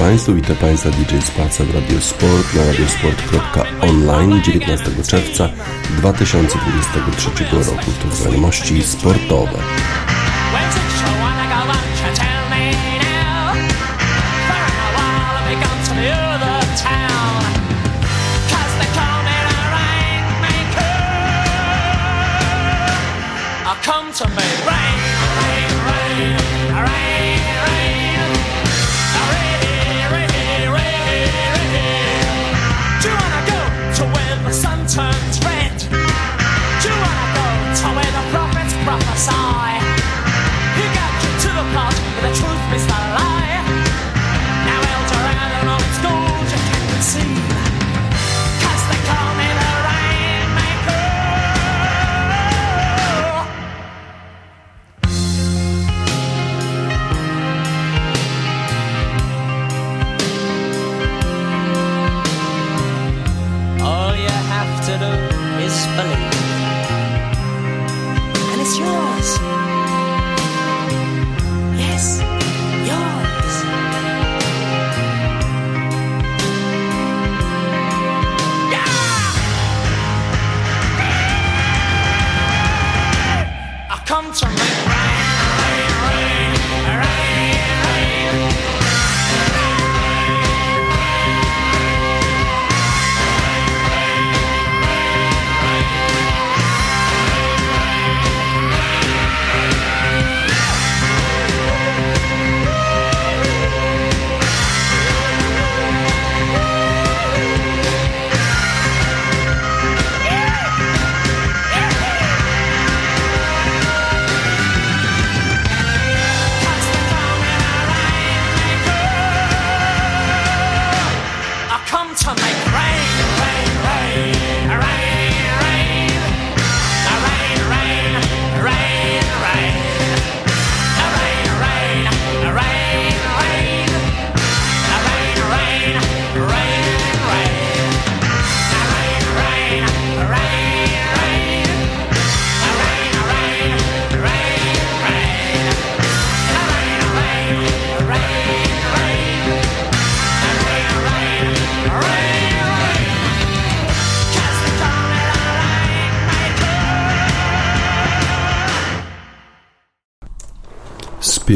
Państwu, witam Państwa DJ Spaca w Radio Sport na radiosport.online 19 czerwca 2023 roku. To wiadomości sportowe. Come to me, rain, rain, rain, traveling.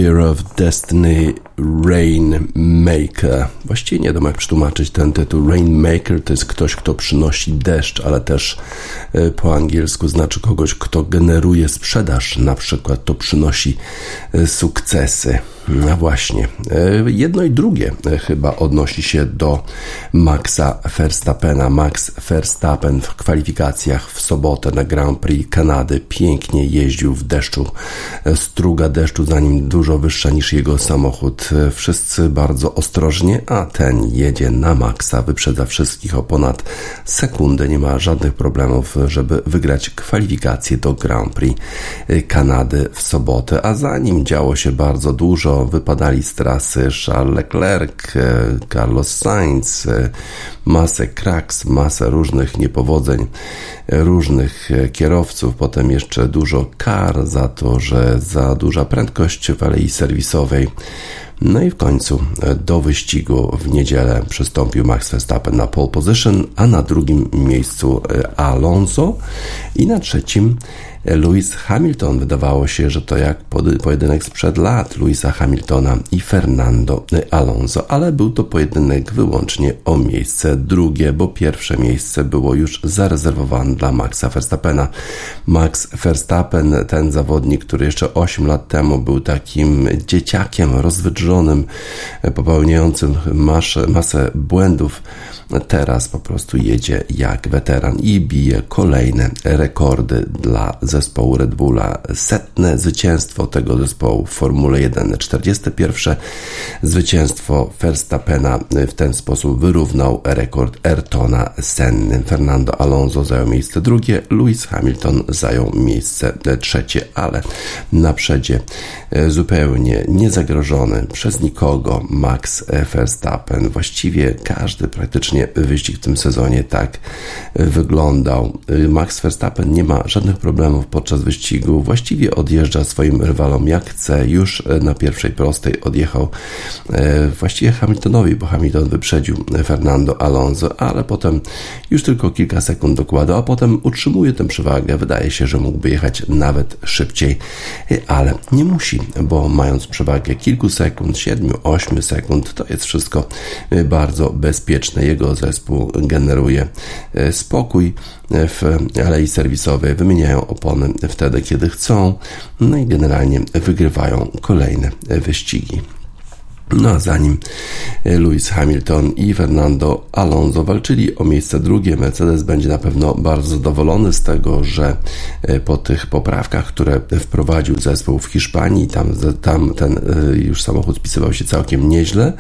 Spear of Destiny Rainmaker. Właściwie nie wiem jak przetłumaczyć ten tytuł. Rainmaker to jest ktoś, kto przynosi deszcz, ale też e, po angielsku znaczy kogoś, kto generuje sprzedaż. Na przykład to przynosi e, sukcesy. No właśnie. E, Jedno i drugie e, chyba odnosi się do Maxa Verstappena. Max Verstappen w kwalifikacjach w sobotę na Grand Prix Kanady pięknie jeździł w deszczu. E, Struga deszczu za nim dużo wyższa niż jego samochód. Wszyscy bardzo ostrożnie, a ten jedzie na Maxa, wyprzedza wszystkich o ponad sekundę. Nie ma żadnych problemów, żeby wygrać kwalifikacje do Grand Prix Kanady w sobotę, a za nim działo się bardzo dużo. Wypadali z trasy Charles Leclerc, e, Carlos Sainz, e, masę kraks, masę różnych niepowodzeń, e, różnych kierowców, potem jeszcze dużo kar za to, że za duża prędkość w alei serwisowej. No i w końcu do wyścigu w niedzielę przystąpił Max Verstappen na pole position, a na drugim miejscu Alonso i na trzecim Lewis Hamilton. Wydawało się, że to jak pojedynek sprzed lat Louisa Hamiltona i Fernando Alonso, ale był to pojedynek wyłącznie o miejsce drugie, bo pierwsze miejsce było już zarezerwowane dla Maxa Verstappena. Max Verstappen, ten zawodnik, który jeszcze 8 lat temu był takim dzieciakiem rozwydrzonym, popełniającym masę błędów, teraz po prostu jedzie jak weteran i bije kolejne rekordy dla zespołu Red Bulla. Setne zwycięstwo tego zespołu w Formule 1, 41 zwycięstwo Verstappena w ten sposób wyrównał rekord Ayrtona Senny. Fernando Alonso zajął miejsce drugie, Lewis Hamilton zajął miejsce trzecie, ale na przedzie e, zupełnie niezagrożony przez nikogo Max Verstappen. Właściwie każdy praktycznie wyścig w tym sezonie tak wyglądał. Max Verstappen nie ma żadnych problemów podczas wyścigu, właściwie odjeżdża swoim rywalom jak chce. Już na pierwszej prostej odjechał e, właściwie Hamiltonowi, bo Hamilton wyprzedził Fernando Alonso, ale potem już tylko kilka sekund dokłada, a potem utrzymuje tę przewagę. Wydaje się, że mógłby jechać nawet szybciej, ale nie musi, bo mając przewagę kilku sekund, 7-8 sekund, to jest wszystko bardzo bezpieczne. Jego zespół generuje e, spokój w alei serwisowej, wymieniają opony wtedy, kiedy chcą, no i generalnie wygrywają kolejne wyścigi. No a zanim Lewis Hamilton i Fernando Alonso walczyli o miejsce drugie, Mercedes będzie na pewno bardzo zadowolony z tego, że e, po tych poprawkach, które wprowadził zespół w Hiszpanii, tam, tam ten e, już samochód spisywał się całkiem nieźle.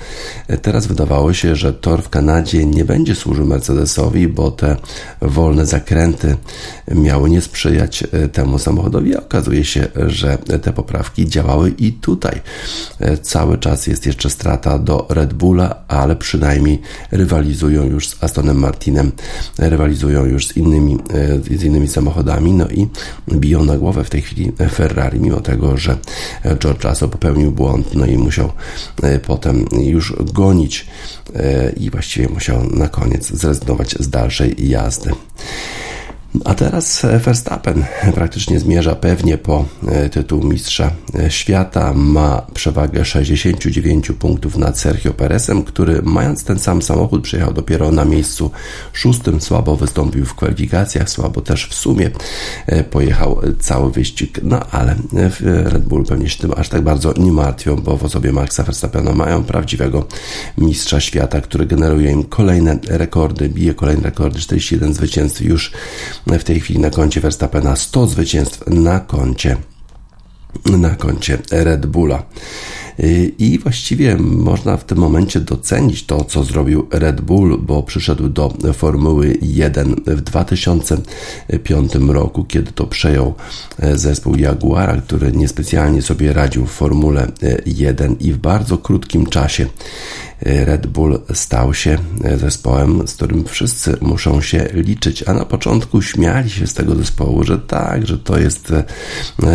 E, teraz wydawało się, że tor w Kanadzie nie będzie służył Mercedesowi, bo te wolne zakręty miały nie sprzyjać temu samochodowi, a okazuje się, że te poprawki działały i tutaj. Cały czas jest jeszcze strata do Red Bulla, ale przynajmniej rywalizują już z Astonem Martinem, rywalizują już z innymi, z innymi samochodami, no i biją na głowę w tej chwili Ferrari, mimo tego, że George Russell popełnił błąd, no i musiał potem już gonić i właściwie musiał na koniec zrezygnować z dalszej jazdy. A teraz Verstappen praktycznie zmierza pewnie po e, tytuł mistrza e, świata. Ma przewagę 69 punktów nad Sergio Perezem, który mając ten sam samochód przyjechał dopiero na miejscu szóstym. Słabo wystąpił w kwalifikacjach, słabo też w sumie e, pojechał cały wyścig. No ale Red Bull pewnie się tym aż tak bardzo nie martwią, bo w osobie Maxa Verstappena mają prawdziwego mistrza świata, który generuje im kolejne rekordy, bije kolejne rekordy, 41 zwycięstw już w tej chwili na koncie Verstappena 100 zwycięstw na koncie na koncie Red Bulla. I właściwie można w tym momencie docenić to, co zrobił Red Bull, bo przyszedł do Formuły 1 w 2005 roku, kiedy to przejął zespół Jaguara, który niespecjalnie sobie radził w Formule 1 i w bardzo krótkim czasie Red Bull stał się zespołem, z którym wszyscy muszą się liczyć, a na początku śmiali się z tego zespołu, że tak, że to jest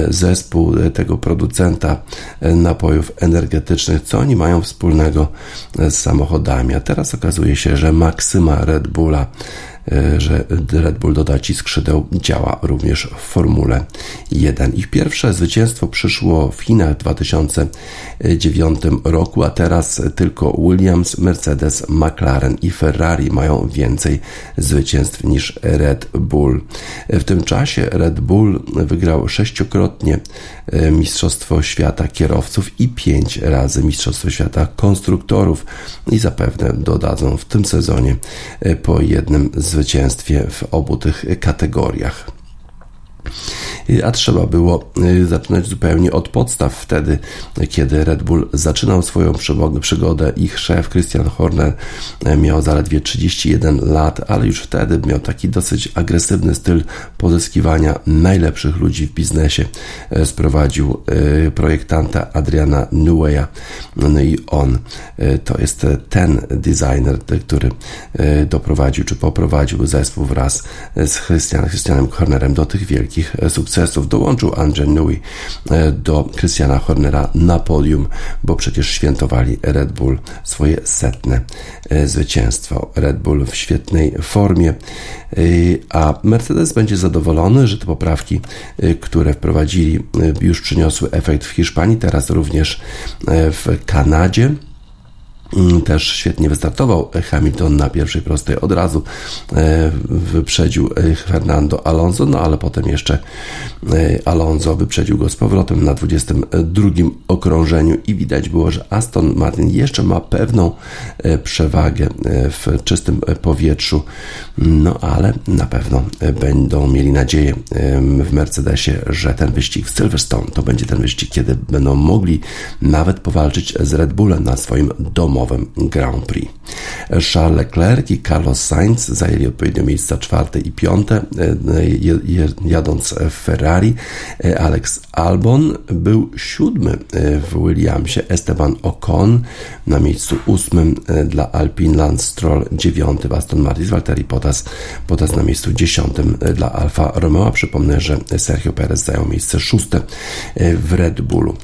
zespół tego producenta napojów energetycznych, co oni mają wspólnego z samochodami. A teraz okazuje się, że maksyma Red Bulla że Red Bull dodaci skrzydeł działa również w Formule 1. Ich pierwsze zwycięstwo przyszło w Chinach w 2009 roku, a teraz tylko Williams, Mercedes, McLaren i Ferrari mają więcej zwycięstw niż Red Bull. W tym czasie Red Bull wygrał sześciokrotnie e, Mistrzostwo Świata Kierowców i pięć razy Mistrzostwo Świata Konstruktorów i zapewne dodadzą w tym sezonie e, po jednym z zwycięstwie w obu tych kategoriach a trzeba było y, zaczynać zupełnie od podstaw wtedy, kiedy Red Bull zaczynał swoją przygodę. Ich szef Christian Horner e, miał zaledwie 31 lat, ale już wtedy miał taki dosyć agresywny styl pozyskiwania najlepszych ludzi w biznesie. E, sprowadził e, projektanta Adriana Newaya, no i on to jest ten designer, który doprowadził czy poprowadził zespół wraz z Christianem Hornerem do tych wielkich sukcesów sukcesów dołączył Andrzej Nui e, do Christiana Hornera na podium, bo przecież świętowali Red Bull swoje setne e, zwycięstwo. Red Bull w świetnej formie, e, a Mercedes będzie zadowolony, że te poprawki, które wprowadzili, już przyniosły efekt w Hiszpanii, teraz również w Kanadzie. Mm, też świetnie wystartował Hamilton na pierwszej prostej od razu e, wyprzedził e, Fernando Alonso, no ale potem jeszcze e, Alonso wyprzedził go z powrotem na 22 okrążeniu i widać było, że Aston Martin jeszcze ma pewną przewagę w czystym powietrzu, no ale na pewno będą mieli nadzieję w Mercedesie, że ten wyścig w Silverstone to będzie ten wyścig, kiedy będą mogli nawet powalczyć z Red Bullem na swoim domu domowym Grand Prix. Charles Leclerc i Carlos Sainz zajęli odpowiednio miejsca czwarte i piąte, jadąc w Ferrari. Alex Albon był siódmy w Williamsie, Esteban Ocon na miejscu ósmym dla Alpine Lance Stroll, dziewiąty w Aston Martin, Valtteri Bottas, Bottas na miejscu dziesiątym dla Alfa Romeo. Przypomnę, że Sergio Perez zajął miejsce szóste w Red Bullu.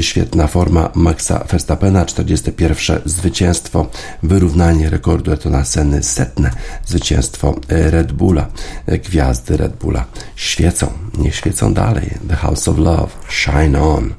Świetna forma Maxa Verstappena, 41 zwycięstwo, wyrównanie rekordu Etona Senny, setne zwycięstwo Red Bulla. Gwiazdy Red Bulla świecą, niech świecą dalej. The House of Love, shine on.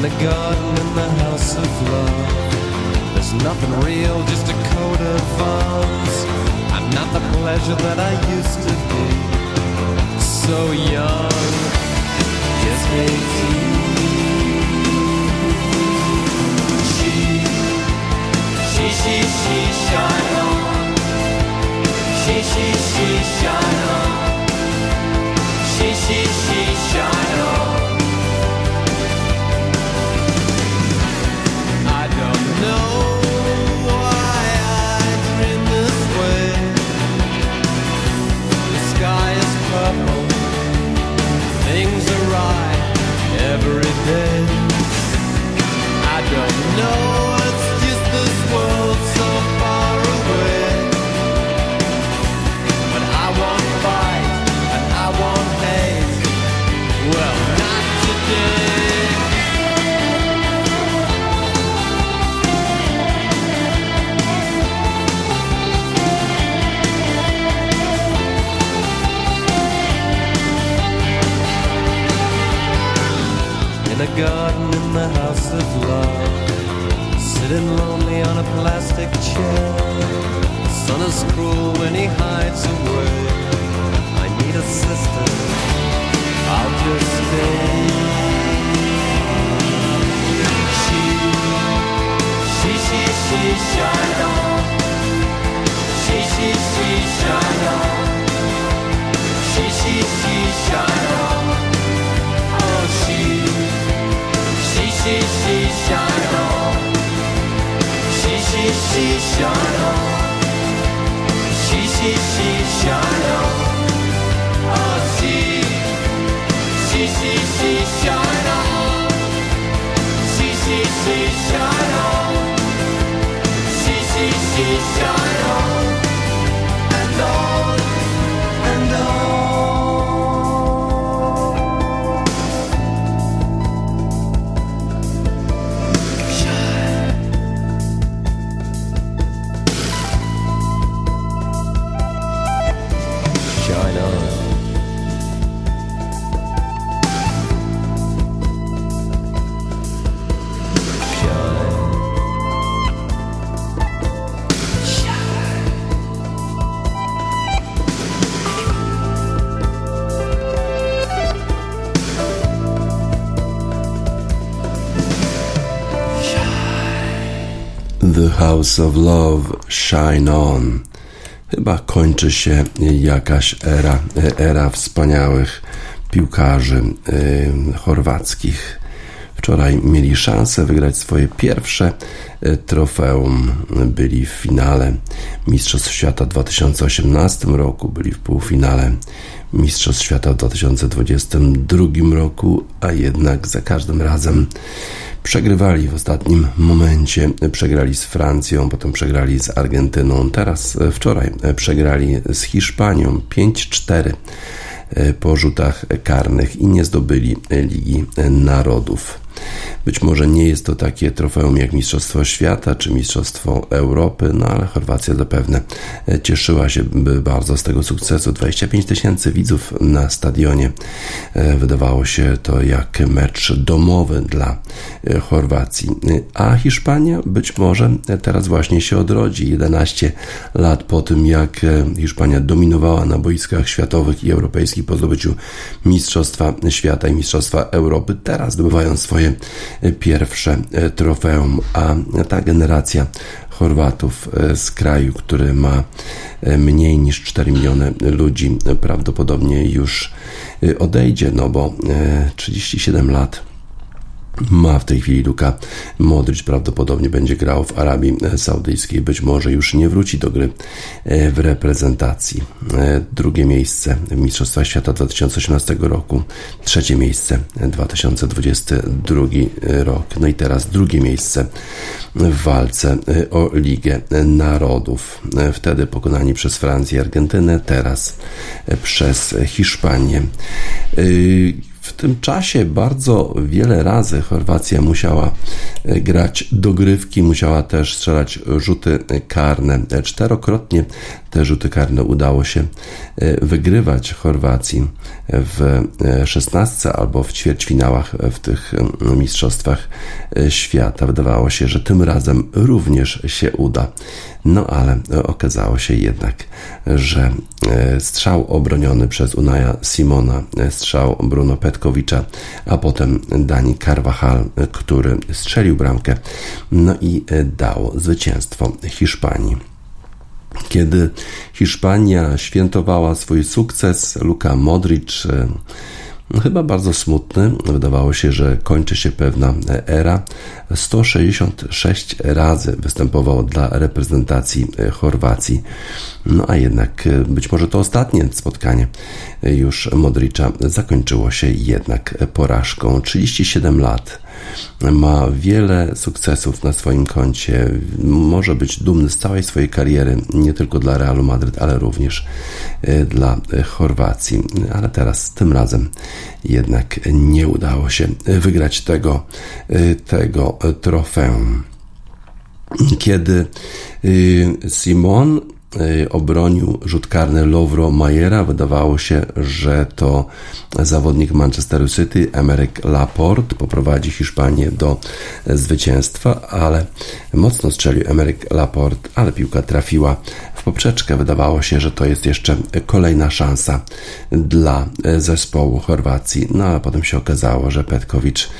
In a garden in the house of love, there's nothing real, just a coat of arms. I'm not the pleasure that I used to be so young, just eighteen. She, she, she, she, shine on. She, she, she, shine on. Garden in the house of love, sitting lonely on a plastic chair. Sun is cruel when he hides away. I need a sister, I'll just stay. She, she, she, she, shine on. She, she, she, shine on. She, she, she, shine on. Oh, she, she, she, she, shine she, she, shana. She, she, she. House of Love, Shine On. Chyba kończy się jakaś era, era wspaniałych piłkarzy y, chorwackich. Wczoraj mieli szansę wygrać swoje pierwsze e, trofeum. Byli w finale Mistrzostw Świata w 2018 roku, byli w półfinale Mistrzostw Świata w 2022 roku, a jednak za każdym razem przegrywali w ostatnim momencie. Przegrali z Francją, potem przegrali z Argentyną, teraz e, wczoraj e, przegrali z Hiszpanią 5-4 e, po rzutach karnych i nie zdobyli Ligi Narodów. Być może nie jest to takie trofeum jak Mistrzostwo Świata czy Mistrzostwo Europy, no ale Chorwacja zapewne cieszyła się bardzo z tego sukcesu. 25 tysięcy widzów na stadionie. E, Wydawało się to jak mecz domowy dla e, Chorwacji. A Hiszpania być może teraz właśnie się odrodzi. 11 lat po tym, jak e, Hiszpania dominowała na boiskach światowych i europejskich po zdobyciu Mistrzostwa Świata i Mistrzostwa Europy, teraz zdobywają swoje pierwsze trofeum, a ta generacja Chorwatów z kraju, który ma mniej niż 4 miliony ludzi, prawdopodobnie już odejdzie, no bo 37 lat ma w tej chwili Luka Modric prawdopodobnie będzie grał w Arabii Saudyjskiej, być może już nie wróci do gry w reprezentacji. Drugie miejsce w Mistrzostwach Świata 2018 roku, trzecie miejsce 2022 rok, no i teraz drugie miejsce w walce o Ligę Narodów. Wtedy pokonani przez Francję i Argentynę, teraz przez Hiszpanię. W tym czasie bardzo wiele razy Chorwacja musiała grać dogrywki, musiała też strzelać rzuty karne. Czterokrotnie te rzuty karne udało się wygrywać Chorwacji w szesnastce albo w ćwierćfinałach w tych mistrzostwach świata. Wydawało się, że tym razem również się uda. No ale okazało się jednak, że strzał obroniony przez Unaja Simona, strzał Bruno Petkowicza, a potem Dani Carvajal, który strzelił bramkę, no i dał zwycięstwo Hiszpanii. Kiedy Hiszpania świętowała swój sukces, Luka Modric chyba bardzo smutny. Wydawało się, że kończy się pewna era. 166 razy występował dla reprezentacji Chorwacji. No a jednak być może to ostatnie spotkanie już Modricza zakończyło się jednak porażką. 37 lat ma wiele sukcesów na swoim koncie, może być dumny z całej swojej kariery, nie tylko dla Realu Madryt, ale również dla Chorwacji. Ale teraz, tym razem jednak nie udało się wygrać tego, tego trofeum. Kiedy Simon obronił rzut karny Lovro Majera. Wydawało się, że to zawodnik Manchesteru City, Emerick Laporte, poprowadzi Hiszpanię do zwycięstwa, ale mocno strzelił Emerick Laporte, ale piłka trafiła w poprzeczkę. Wydawało się, że to jest jeszcze kolejna szansa dla zespołu Chorwacji, no ale potem się okazało, że Petkowicz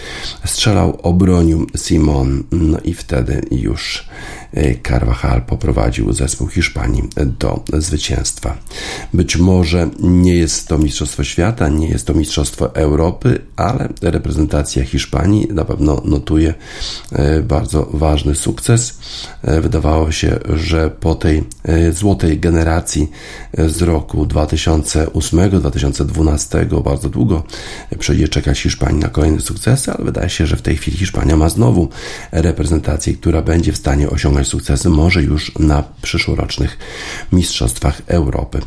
strzelał, obronił Simon, no i wtedy już Carvajal poprowadził zespół Hiszpanii do zwycięstwa. Być może nie jest to Mistrzostwo Świata, nie jest to Mistrzostwo Europy, ale reprezentacja Hiszpanii na pewno notuje bardzo ważny sukces. Wydawało się, że po tej złotej generacji z roku 2008-2012 bardzo długo przyjdzie czekać Hiszpanii na kolejne sukcesy, ale wydaje się, że w tej chwili Hiszpania ma znowu reprezentację, która będzie w stanie osiągnąć sukcesy, może już na przyszłorocznych Mistrzostwach Europy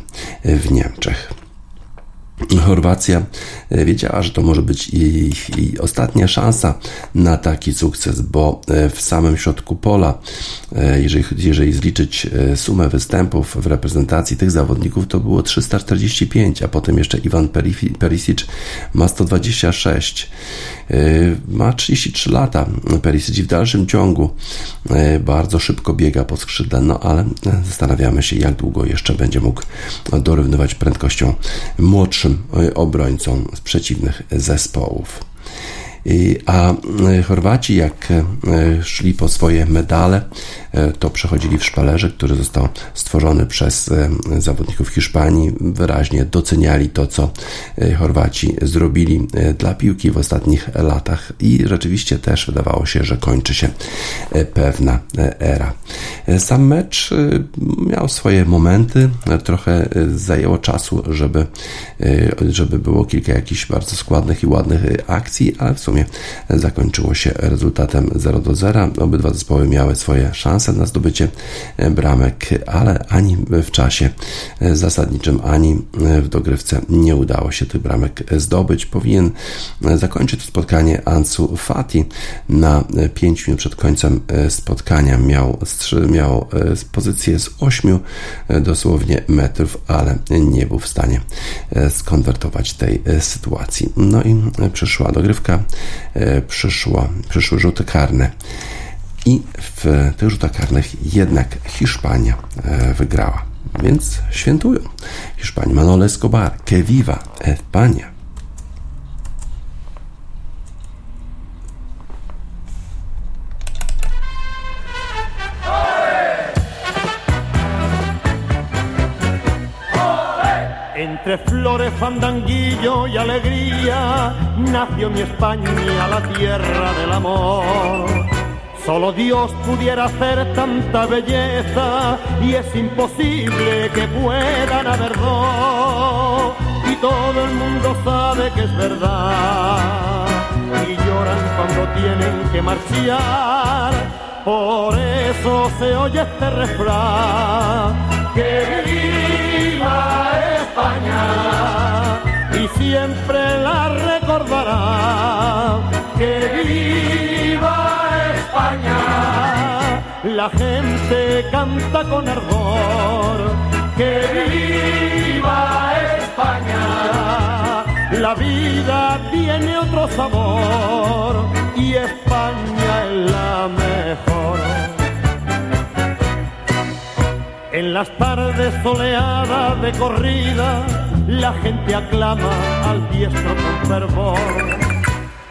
w Niemczech. Chorwacja wiedziała, że to może być jej, ostatnia szansa na taki sukces, bo w samym środku pola, jeżeli, jeżeli zliczyć sumę występów w reprezentacji tych zawodników, to było 345, a potem jeszcze Iwan Perisic ma 126. Ma 33 lata. Perisic w dalszym ciągu bardzo szybko biega po skrzydle, no ale zastanawiamy się, jak długo jeszcze będzie mógł dorównywać prędkością młodszym obrońcom z przeciwnych zespołów. A e, Chorwaci, jak e, szli po swoje medale, e, to przechodzili w szpalerze, który został stworzony przez zawodników Hiszpanii. Wyraźnie doceniali to, co Chorwaci zrobili dla piłki w ostatnich latach i rzeczywiście też wydawało się, że kończy się pewna era. Sam mecz miał swoje momenty, trochę zajęło czasu, żeby, żeby było kilka jakichś bardzo składnych i ładnych akcji, ale w sumie e, zakończyło się rezultatem 0 do 0. Obydwa zespoły miały swoje szanse na zdobycie e, bramek, ale ani w czasie e, zasadniczym, ani e, w dogrywce nie udało się tych bramek zdobyć. Powinien zakończyć to spotkanie Ansu Fati na 5 minut przed końcem spotkania. Miał, miał pozycję z 8 e, dosłownie metrów, ale nie był w stanie skonwertować tej sytuacji. No i przyszła dogrywka, przyszło, przyszły rzuty karne. I w tych rzutach karnych jednak Hiszpania e, wygrała. Więc świętują. Hiszpanii Manolo Escobar, que viva España. Entre flores, fandanguillo y alegría nació mi España, la tierra del amor. Solo Dios pudiera hacer tanta belleza y es imposible que puedan haber dos. Y todo el mundo sabe que es verdad y lloran cuando tienen que marchar. Por eso se oye este refrán la gente canta con ardor. Que viva España. La vida tiene otro sabor y España es la mejor. En las tardes soleadas de corrida, la gente aclama al diestro con fervor.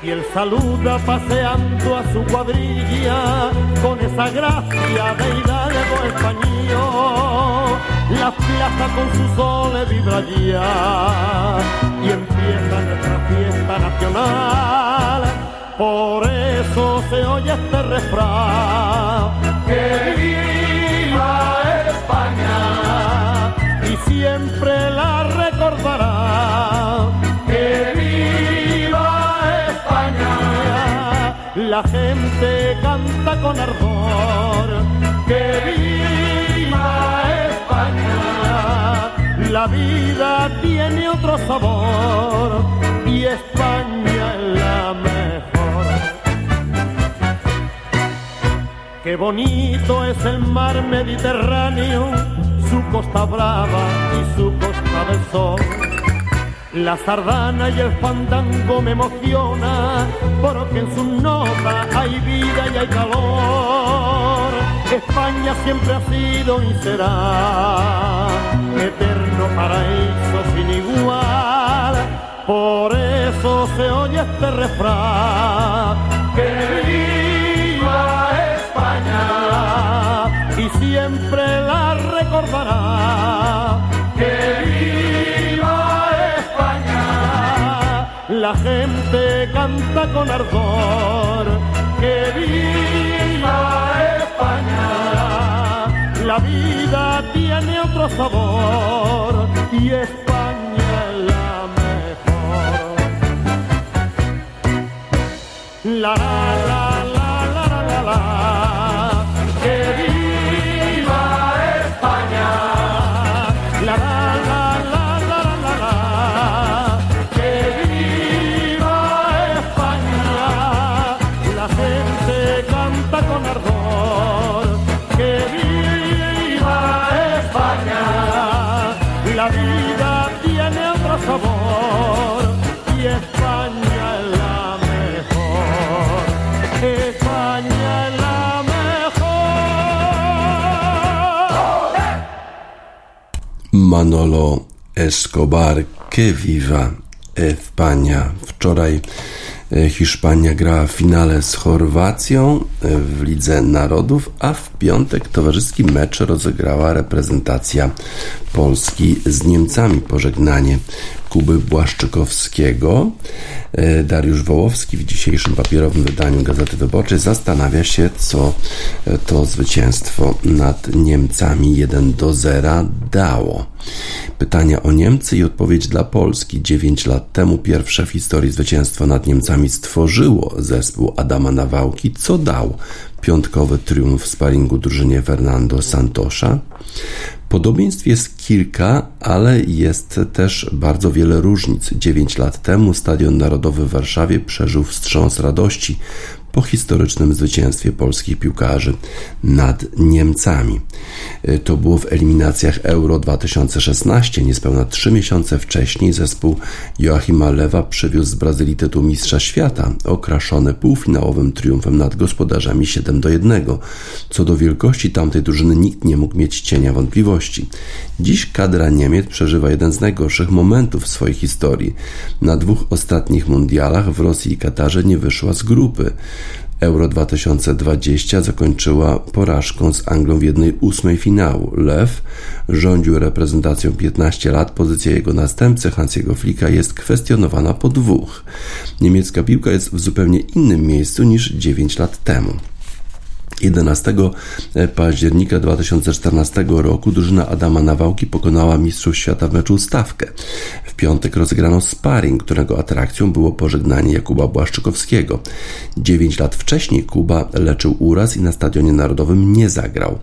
Y él saluda paseando a su cuadrilla con esa gracia de hidalgo español. La plaza con su sol vibra y empieza nuestra fiesta nacional. Por eso se oye este refrán que viva España y siempre la gente canta con ardor. Que viva España. La vida tiene otro sabor y España es la mejor. Qué bonito es el mar Mediterráneo, su costa brava y su costa del sol. La sardana y el fandango me emociona, porque en sus notas hay vida y hay calor. España siempre ha sido y será eterno paraíso sin igual. Por eso se oye este refrán que viva España y siempre la recordará la gente canta con ardor. Que viva España. La vida tiene otro sabor y España es la mejor la Manolo Escobar, que viva España. Wczoraj E, Hiszpania gra w finale z Chorwacją e, w Lidze Narodów, a w piątek towarzyski mecz rozegrała reprezentacja Polski z Niemcami. Pożegnanie Kuby Błaszczykowskiego. E, Dariusz Wołowski w dzisiejszym papierowym wydaniu Gazety Wyborczej zastanawia się, co to zwycięstwo nad Niemcami 1 do 0 dało. Pytania o Niemcy i odpowiedź dla Polski. 9 lat temu pierwsze w historii zwycięstwo nad Niemcami stworzyło zespół Adama Nawałki, co dał piątkowy triumf w sparingu drużynie Fernando Santosza. Podobieństw jest kilka, ale jest też bardzo wiele różnic. 9 lat temu Stadion Narodowy w Warszawie przeżył wstrząs radości po historycznym zwycięstwie polskich piłkarzy nad Niemcami. To było w eliminacjach Euro 2016. Niespełna trzy miesiące wcześniej zespół Joachima Lewa przywiózł z Brazylii tytuł Mistrza Świata, okraszony półfinałowym triumfem nad gospodarzami 7 do 1. Co do wielkości tamtej drużyny nikt nie mógł mieć cienia wątpliwości. Dziś kadra Niemiec przeżywa jeden z najgorszych momentów w swojej historii. Na dwóch ostatnich mundialach w Rosji i Katarze nie wyszła z grupy. Euro 2020 zakończyła porażką z Anglią w jednej ósmej finału. Lew rządził reprezentacją 15 lat, pozycja jego następcy Hansiego Flicka jest kwestionowana po dwóch. Niemiecka piłka jest w zupełnie innym miejscu niż 9 lat temu. 11 października 2014 roku drużyna Adama Nawałki pokonała Mistrzów Świata w meczu stawkę. W piątek rozegrano sparring, którego atrakcją było pożegnanie Jakuba Błaszczykowskiego. 9 lat wcześniej Kuba leczył uraz i na Stadionie Narodowym nie zagrał.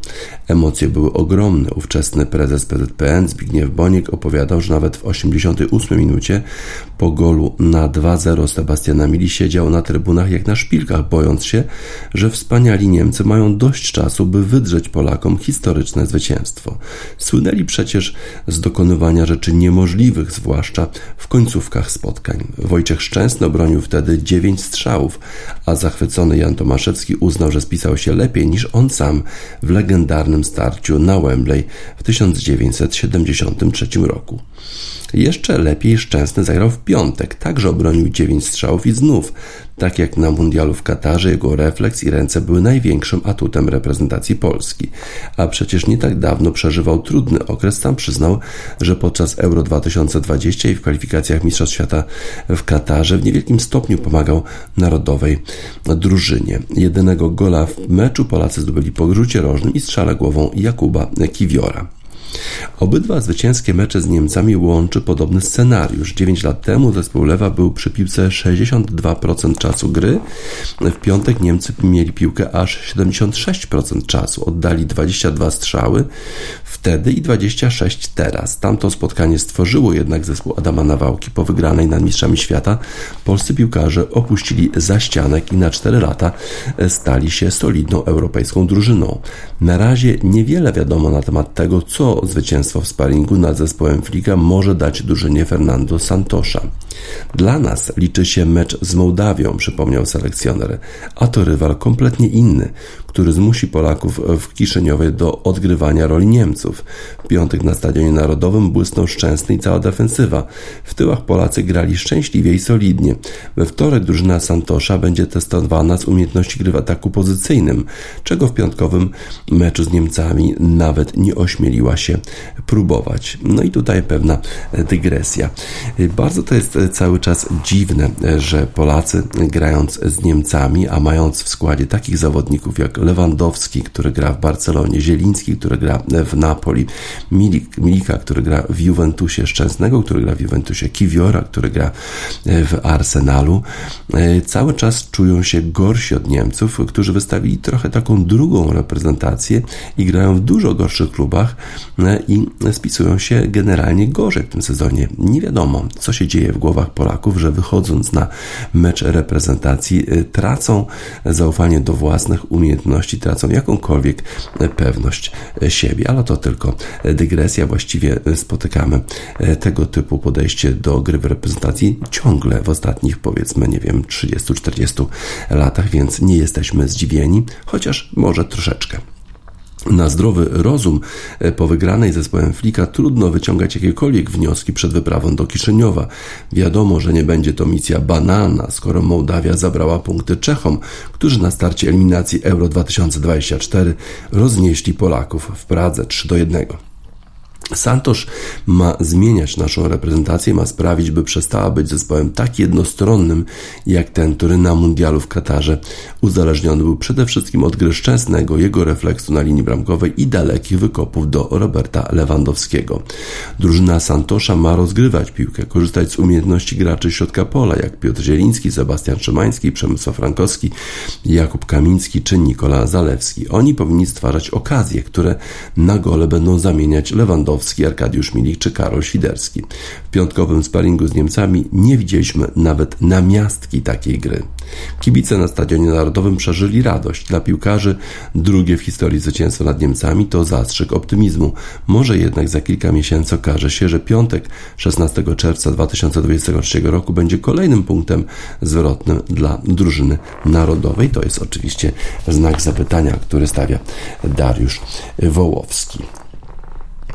Emocje były ogromne. Ówczesny prezes PZPN Zbigniew Boniek opowiadał, że nawet w 88 minucie po golu na 2-0 Sebastiana Mili siedział na trybunach jak na szpilkach, bojąc się, że wspaniali Niemcy mają dość czasu, by wydrzeć Polakom historyczne zwycięstwo. Słynęli przecież z dokonywania rzeczy niemożliwych, zwłaszcza w końcówkach spotkań. Wojciech Szczęsny obronił wtedy 9 strzałów, a zachwycony Jan Tomaszewski uznał, że spisał się lepiej niż on sam w legendarnym starciu na Wembley w 1973 roku. Jeszcze lepiej Szczęsny zagrał w piątek, także obronił 9 strzałów i znów, tak jak na mundialu w Katarze, jego refleks i ręce były największym atutem reprezentacji Polski. A przecież nie tak dawno przeżywał trudny okres, tam przyznał, że podczas Euro 2020 i w kwalifikacjach Mistrzostw Świata w Katarze w niewielkim stopniu pomagał narodowej drużynie. Jedynego gola w meczu Polacy zdobyli po rzucie rożnym i strzale głową Jakuba Kiwiora. Obydwa zwycięskie mecze z Niemcami łączy podobny scenariusz. 9 lat temu zespół Lewa był przy piłce 62% czasu gry. W piątek Niemcy mieli piłkę aż 76% czasu. Oddali 22 strzały wtedy i 26 teraz. Tamto spotkanie stworzyło jednak zespół Adama Nawałki po wygranej nad Mistrzami Świata. Polscy piłkarze opuścili zaścianek i na 4 lata stali się solidną europejską drużyną. Na razie niewiele wiadomo na temat tego, co zwycięstwo w sparingu nad zespołem Fliga może dać drużynie Fernando Santosza. Dla nas liczy się mecz z Mołdawią, przypomniał selekcjoner, a to rywal kompletnie inny, który zmusi Polaków w Kiszyniowie do odgrywania roli Niemców. W piątek na Stadionie Narodowym błysnął Szczęsny i cała defensywa. W tyłach Polacy grali szczęśliwie i solidnie. We wtorek drużyna Santosza będzie testowana z umiejętności gry w ataku pozycyjnym, czego w piątkowym meczu z Niemcami nawet nie ośmieliła się próbować. No i tutaj pewna dygresja. Bardzo to jest cały czas dziwne, że Polacy grając z Niemcami, a mając w składzie takich zawodników jak Lewandowski, który gra w Barcelonie, Zieliński, który gra w Napoli, Milik, Milika, który gra w Juventusie, Szczęsnego, który gra w Juventusie, Kiwiora, który gra w Arsenalu, cały czas czują się gorsi od Niemców, którzy wystawili trochę taką drugą reprezentację i grają w dużo gorszych klubach i spisują się generalnie gorzej w tym sezonie. Nie wiadomo, co się dzieje w głowach Polaków, że wychodząc na mecz reprezentacji tracą zaufanie do własnych umiejętności, tracą jakąkolwiek pewność siebie, ale to tylko dygresja. Właściwie spotykamy tego typu podejście do gry w reprezentacji ciągle w ostatnich powiedzmy, nie wiem, 30-40 latach, więc nie jesteśmy zdziwieni, chociaż może troszeczkę. Na zdrowy rozum e, po wygranej zespołem Flika trudno wyciągać jakiekolwiek wnioski przed wyprawą do Kiszyniowa. Wiadomo, że nie będzie to misja banalna, skoro Mołdawia zabrała punkty Czechom, którzy na starcie eliminacji Euro 2024 roznieśli Polaków w Pradze 3 do 1. Santosz ma zmieniać naszą reprezentację, ma sprawić, by przestała być zespołem tak jednostronnym, jak ten, który na mundialu w Katarze uzależniony był przede wszystkim od gry szczęsnego, jego refleksu na linii bramkowej i dalekich wykopów do Roberta Lewandowskiego. Drużyna Santosza ma rozgrywać piłkę, korzystać z umiejętności graczy środka pola, jak Piotr Zieliński, Sebastian Szymański, Przemysław Frankowski, Jakub Kamiński czy Nikola Zalewski. Oni powinni stwarzać okazje, które na gole będą zamieniać Lewandowski Arkadiusz Milik czy Karol Świderski. W piątkowym sparingu z Niemcami nie widzieliśmy nawet namiastki takiej gry. Kibice na Stadionie Narodowym przeżyli radość. Dla piłkarzy drugie w historii zwycięstwo nad Niemcami to zastrzyk optymizmu. Może jednak za kilka miesięcy okaże się, że piątek 16 czerwca 2023 roku będzie kolejnym punktem zwrotnym dla drużyny narodowej. To jest oczywiście znak zapytania, który stawia Dariusz Wołowski.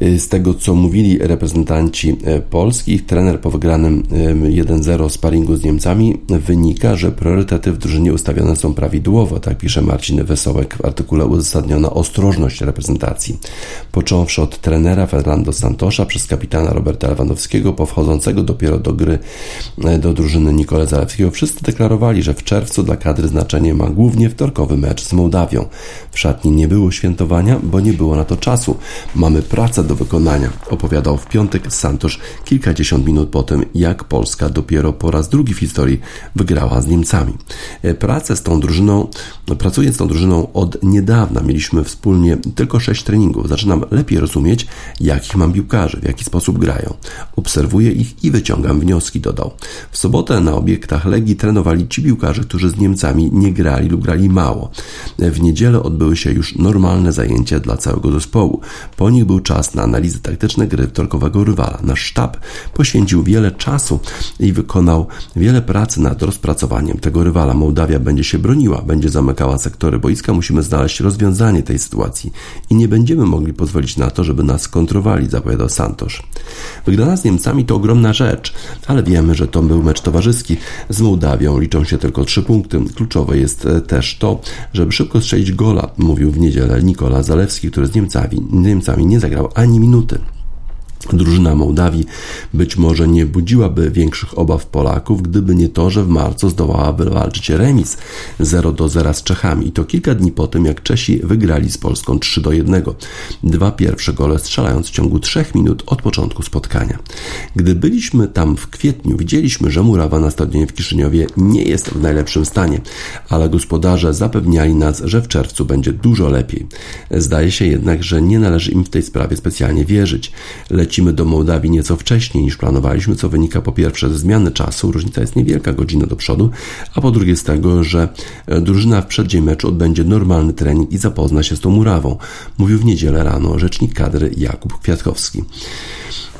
Z tego, co mówili reprezentanci e, Polski, ich trener po wygranym e, 1-0 sparingu z Niemcami wynika, że priorytety w drużynie ustawione są prawidłowo, tak pisze Marcin Wesołek w artykule uzasadniona ostrożność reprezentacji. Począwszy od trenera Fernando Santosza przez kapitana Roberta Lewandowskiego, po wchodzącego dopiero do gry e, do drużyny Nikolę Zalewskiego, wszyscy deklarowali, że w czerwcu dla kadry znaczenie ma głównie wtorkowy mecz z Mołdawią. W szatni nie było świętowania, bo nie było na to czasu. Mamy pracę do wykonania, opowiadał w piątek Santosz kilkadziesiąt minut po tym, jak Polska dopiero po raz drugi w historii wygrała z Niemcami. E, Pracę z tą drużyną, pracuję z tą drużyną od niedawna. Mieliśmy wspólnie tylko sześć treningów. Zaczynam lepiej rozumieć, jakich mam piłkarzy, w jaki sposób grają. Obserwuję ich i wyciągam wnioski, dodał. W sobotę na obiektach Legii trenowali ci piłkarze, którzy z Niemcami nie grali lub grali mało. W niedzielę odbyły się już normalne zajęcia dla całego zespołu. Po nich był czas na analizy taktyczne gry wtorkowego rywala. Nasz sztab poświęcił wiele czasu i wykonał wiele pracy nad rozpracowaniem tego rywala. Mołdawia będzie się broniła, będzie zamykała sektory boiska. Musimy znaleźć rozwiązanie tej sytuacji i nie będziemy mogli pozwolić na to, żeby nas kontrowali, zapowiadał Santosz. Wygrana z Niemcami to ogromna rzecz, ale wiemy, że to był mecz towarzyski. Z Mołdawią liczą się tylko trzy punkty. Kluczowe jest e, też to, żeby szybko strzelić gola, mówił w niedzielę Nikola Zalewski, który z Niemcami, Niemcami nie zagrał ani minuty. Drużyna Mołdawii być może nie budziłaby większych obaw Polaków, gdyby nie to, że w marcu zdołała wywalczyć remis 0 do 0 z Czechami i to kilka dni po tym, jak Czesi wygrali z Polską 3 do 1. Dwa pierwsze gole strzelając w ciągu 3 minut od początku spotkania. Gdy byliśmy tam w kwietniu, widzieliśmy, że murawa na stadionie w Kiszyniowie nie jest w najlepszym stanie, ale gospodarze zapewniali nas, że w czerwcu będzie dużo lepiej. Zdaje się jednak, że nie należy im w tej sprawie specjalnie wierzyć. Lecimy do Mołdawii nieco wcześniej niż planowaliśmy, co wynika po pierwsze ze zmiany czasu, różnica jest niewielka, godzina do przodu, a po drugie z tego, że e, drużyna w przeddzień meczu odbędzie normalny trening i zapozna się z tą murawą, mówił w niedzielę rano rzecznik kadry Jakub Kwiatkowski.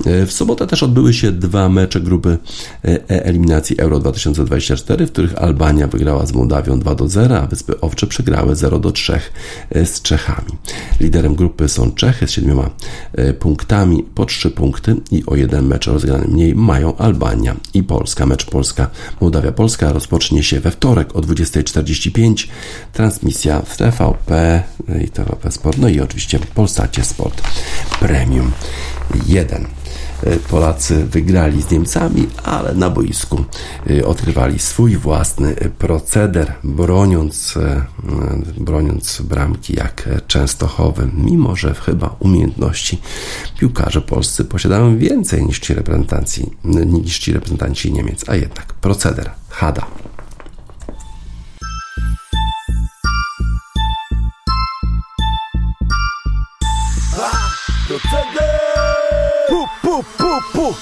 W sobotę też odbyły się dwa mecze grupy e, eliminacji Euro 2024, w których Albania wygrała z Mołdawią 2 do 0, a Wyspy Owcze przegrały 0 do 3 e, z Czechami. Liderem grupy są Czechy z siedmioma e, punktami, po trzy punkty i o jeden mecz rozegrany mniej mają Albania i Polska. Mecz Polska-Mołdawia-Polska rozpocznie się we wtorek o 20.45. Transmisja w TVP i TVP Sport, no i oczywiście Polsacie Sport Premium 1. Polacy wygrali z Niemcami, ale na boisku y, odkrywali swój własny proceder, broniąc, broniąc bramki jak Częstochowy, mimo że chyba umiejętności piłkarze polscy posiadają więcej niż ci reprezentanci, niż ci reprezentanci Niemiec, a jednak proceder, Hada. Pu.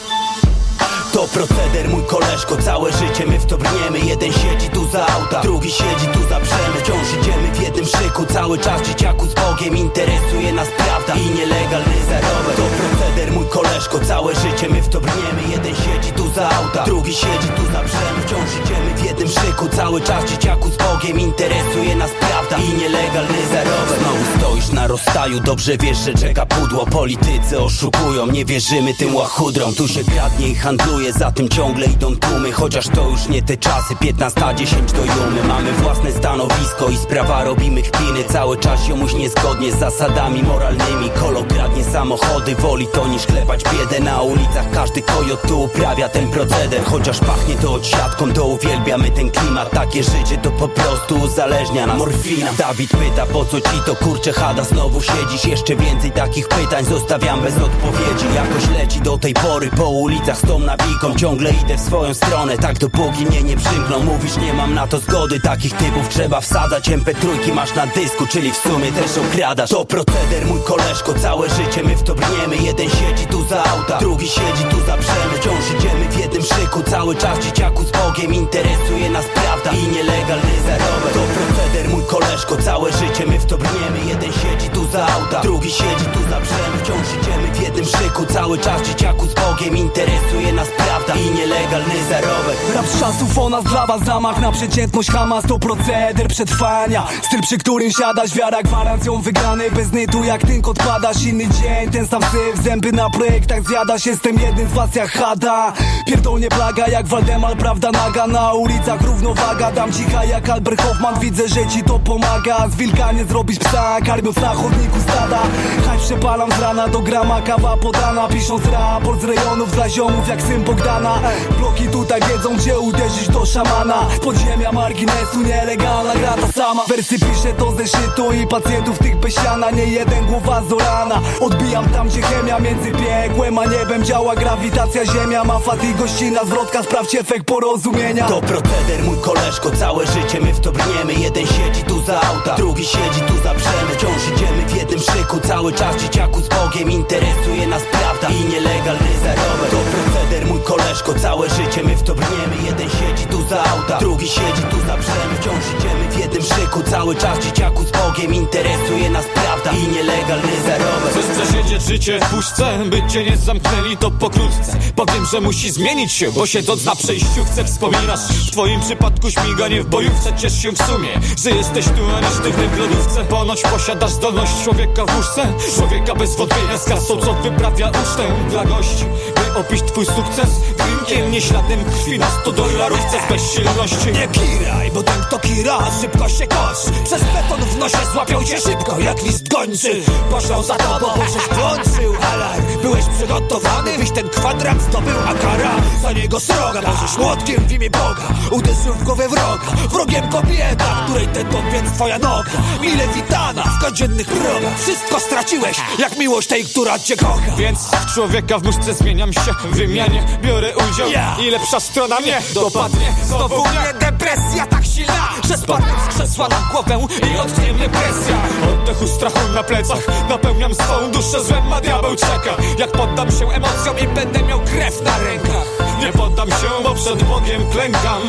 To proceder, mój koleżko, całe życie my w to brniemy Jeden siedzi tu za auta, drugi siedzi tu za brzemy Wciąż idziemy w jednym szyku, cały czas dzieciaku z Bogiem Interesuje nas prawda i nielegalny zarobek To proceder, mój koleżko, całe życie my w to brniemy. Jeden siedzi tu za auta, drugi siedzi tu za brzemy Wciąż idziemy w jednym jednym szyku. Cały czas dzieciaku z Bogiem Interesuje nas prawda i nielegalny zarobek Znowu stoisz na rozstaju Dobrze wiesz, że czeka pudło. Politycy oszukują, nie wierzymy tym łachudrom. Tu się kradnie i handluje Za tym ciągle idą tłumy. Chociaż to już nie te czasy 15-10 do jumy. Mamy własne stanowisko i sprawa robimy kpiny Cały czas jomuś niezgodnie z zasadami moralnymi. Kolo kradnie samochody Woli to niż klepać biedę. Na ulicach każdy kojot tu uprawia ten proceder. Chociaż pachnie to odsiadką To uwielbiamy ten klimat. Takie życie to po prostu uzależnia nas. Morfina. Dawid pyta po co ci to kurcze chada Znowu siedzisz? Jeszcze więcej takich pytań Zostawiam bez odpowiedzi. Jakoś leci do tej pory Po ulicach z tą nawiką. Ciągle idę w swoją stronę Tak dopóki mnie nie przymkną. Mówisz nie mam na to zgody. Takich typów trzeba wsadzać. MP3 masz na dysku Czyli w sumie też okradasz. To proceder mój koleżko Całe życie my w to brniemy Jeden siedzi tu za auta Drugi siedzi tu za przemy Wciąż idziemy w jednym szyku Cały czas dzieciaku z Bogiem. Interesuje nas prawda i nielegalny zarobek To proceder mój koleżko Całe życie my w to brniemy Jeden siedzi tu za auta Drugi siedzi tu za przemy Wciąż idziemy w jednym szyku Cały czas dzieciaku z Bogiem. Interesuje nas prawda i nielegalny zarobek Rap z czasów o nas dla was zamach na przeciętność Hamas to proceder przetrwania Styl przy którym siadasz, wiara gwarancją wygranej Bez nytu jak tynk odpadasz, inny dzień. Ten sam syf, zęby na projektach zjadasz Jestem jednym z was jak Hada. Pierdolnie plaga jak Waldemar, prawda naga. Na ulicach równowaga, dam cicha jak Albert Hoffman. Widzę, że ci to pomaga. Z wilka nie zrobisz psa, karmiąc na chodniku stada. Haj przepalam z rana do grama, kawa podana. Pisząc raport z rejonów dla ziomów jak syn Bogdana. Bloki tutaj wiedzą gdzie uderzyć do szamana. Z podziemia marginesu nielegalna gra ta sama. Wersy piszę to ze szytu i pacjentów tych bez siana Nie jeden głowa zorana Odbijam tam gdzie chemia między piekłem a niebem Działa. Grawitacja ziemia Ma fat i gościna zwrotka. Sprawdź efekt porozumienia. To proceder mój koleżko Całe życie my w to brniemy. Jeden siedzi tu za auta Drugi siedzi tu za przemy Wciąż idziemy w jednym szyku Cały czas dzieciaku z Bogiem. Interesuje nas prawda i nielegalny zarobek Proceder mój koleżko Całe życie my w to brniemy Jeden siedzi tu za auta Drugi siedzi tu za przemy Wciąż idziemy w jednym szyku Cały czas dzieciaku z Bogiem. Interesuje nas prawda i nielegalny zarobek. Chcesz przesiedzieć życie w puszce, by cię nie zamknęli to pokrótce. Powiem, że musi zmienić się, bo siedząc na przejściu chcę wspominasz W twoim przypadku śmiganie w bojówce Ciesz się w sumie, że jesteś tu, a nie sztywny w lodówce. Ponoć posiadasz zdolność człowieka w łóżce Człowieka bez wątpienia z kasą, co wyprawia ucztę. Dla gości By opić twój sukces. Drinkiem, nie śladem krwi na 100 dolarówce z bezsilności. Nie kiraj, bo ten kto kira, szybko się kosz Przez beton w nosie złapią cię szybko jak list gończy. Poszło za tobą, bo żeś włączył alarm. Byłeś przygotowany, byś ten kwadrat zdobył, a kara za niego sroga. Możesz młotkiem w imię Boga, uderzył w głowę wroga. Wrogiem kobieta, której ten więc twoja noga. Mile witana w codziennych progach. Wszystko straciłeś, jak miłość tej, która cię kocha. Więc w człowieka w nóżce zmieniam się wymianie Biorę udział i lepsza strona mnie dopadnie. Znowu mnie depresja tak silna Że spadnę z krzesła na głowę i odtnie mnie presja. Oddechu strachu na plecach. Napełniam swą duszę złem, a diabeł czeka. Jak poddam się emocjom i będę miał krew na rękach. Nie poddam się, bo przed Bogiem klękam.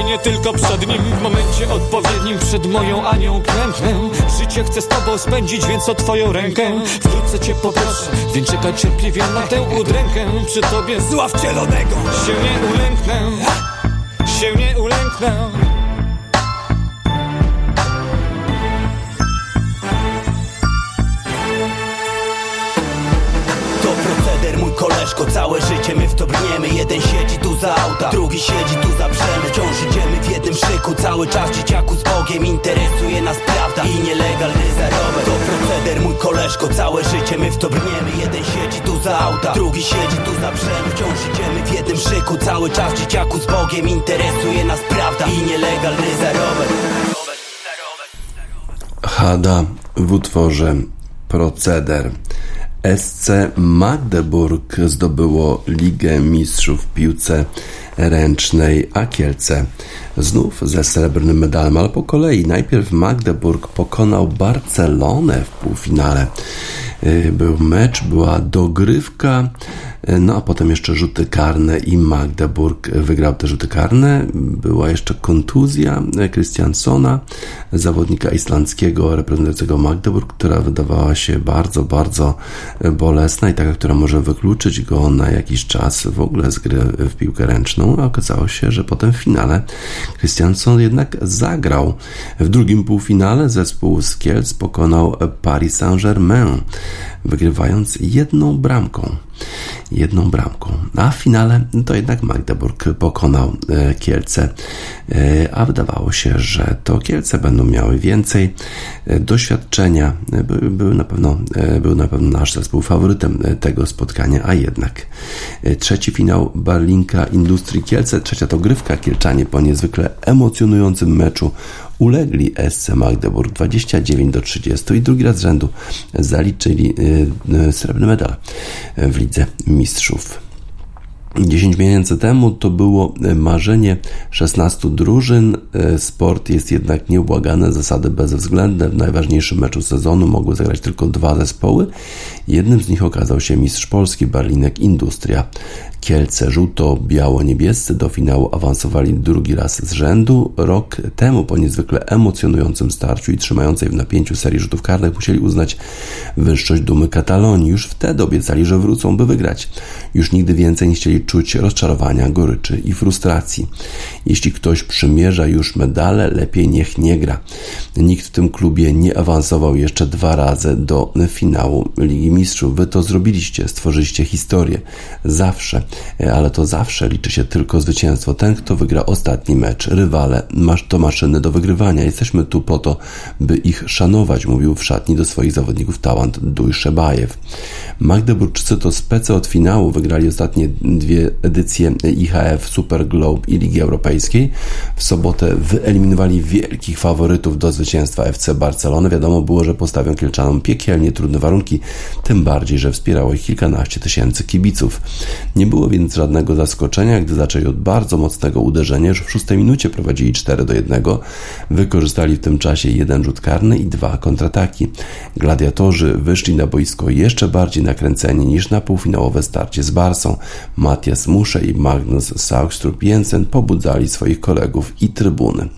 I nie tylko przed Nim. W momencie odpowiednim przed moją Anią klęknę. Życie chcę z Tobą spędzić, więc o Twoją rękę. Wkrótce Cię poproszę, więc czekaj cierpliwie na tę udrękę. Przy Tobie Zła wcielonego. Się nie ulęknę. Się nie ulęknę koleżko, całe życie my w to brniemy. Jeden siedzi tu za auta, drugi siedzi tu za przemy Wciąż idziemy w jednym szyku, cały czas dzieciaku z Bogiem Interesuje nas prawda i nielegalny zarobek. To proceder mój koleżko, całe życie my w to brniemy. Jeden siedzi tu za auta, drugi siedzi tu za przemy Wciąż idziemy w jednym szyku, cały czas dzieciaku z Bogiem Interesuje nas prawda i nielegalny zarobek. Hada w utworze Proceder. SC Magdeburg zdobyło Ligę Mistrzów w piłce ręcznej, a Kielce znów ze srebrnym medalem, ale po kolei. Najpierw Magdeburg pokonał Barcelonę w półfinale był mecz, była dogrywka, y, no a potem jeszcze rzuty karne i Magdeburg wygrał te rzuty karne. Była jeszcze kontuzja Christiansona, zawodnika islandzkiego reprezentującego Magdeburg, która wydawała się bardzo, bardzo bolesna i taka, która może wykluczyć go na jakiś czas w ogóle z gry w piłkę ręczną. A okazało się, że potem w finale Christianson jednak zagrał. W drugim półfinale zespół z Kielc pokonał Paris Saint-Germain, wygrywając jedną bramką. Jedną bramką. A w finale to jednak Magdeburg pokonał e, Kielce, E, a wydawało się, że to Kielce będą miały więcej e, doświadczenia. By- Był na pewno, był na pewno nasz zespół faworytem tego spotkania, a jednak trzeci finał Barlinka Industrii Kielce, trzecia dogrywka Kielczanie po niezwykle emocjonującym meczu ulegli SC Magdeburg 29 do 30 i drugi raz z rzędu zaliczyli srebrny medal w Lidze Mistrzów. 10 miesięcy temu to było e, marzenie 16 drużyn. E, Sport jest jednak nieubłagane, zasady bezwzględne. W najważniejszym meczu sezonu mogły zagrać tylko dwa zespoły. Jednym z nich okazał się mistrz Polski Barlinek Industria. Kielce żółto-biało-niebiescy do finału awansowali drugi raz z rzędu. Rok temu po niezwykle emocjonującym starciu i trzymającej w napięciu serii rzutów karnych musieli uznać wyższość dumy Katalonii. Już wtedy obiecali, że wrócą, by wygrać. Już nigdy więcej nie chcieli czuć rozczarowania, goryczy i frustracji. Jeśli ktoś przymierza już medale, lepiej niech nie gra. Nikt w tym klubie nie awansował jeszcze dwa razy do finału Ligi Mistrzów. Wy to zrobiliście, stworzyliście historię. Zawsze, ale to zawsze liczy się tylko zwycięstwo. Ten, kto wygra ostatni mecz, rywale, masz to maszyny do wygrywania. Jesteśmy tu po to, by ich szanować, mówił w szatni do swoich zawodników talent Dujszebajew. Magdeburczycy to spece od finału, wygrali ostatnie dwie edycje IHF Super Globe i Ligi Europejskiej. W sobotę wyeliminowali wielkich faworytów do zwycięstwa FC Barcelony. Wiadomo było, że postawią Kielczanom piekielnie trudne warunki, tym bardziej, że wspierało ich kilkanaście tysięcy kibiców. Nie było więc żadnego zaskoczenia, gdy zaczęli od bardzo mocnego uderzenia, już w szóstej minucie prowadzili 4 do 1. Wykorzystali w tym czasie jeden rzut karny i dwa kontrataki. Gladiatorzy wyszli na boisko jeszcze bardziej nakręceni niż na półfinałowe starcie z Barsą. Matias Musze i Magnus Saugstrup Jensen pobudzali swoich kolegów i trybuny.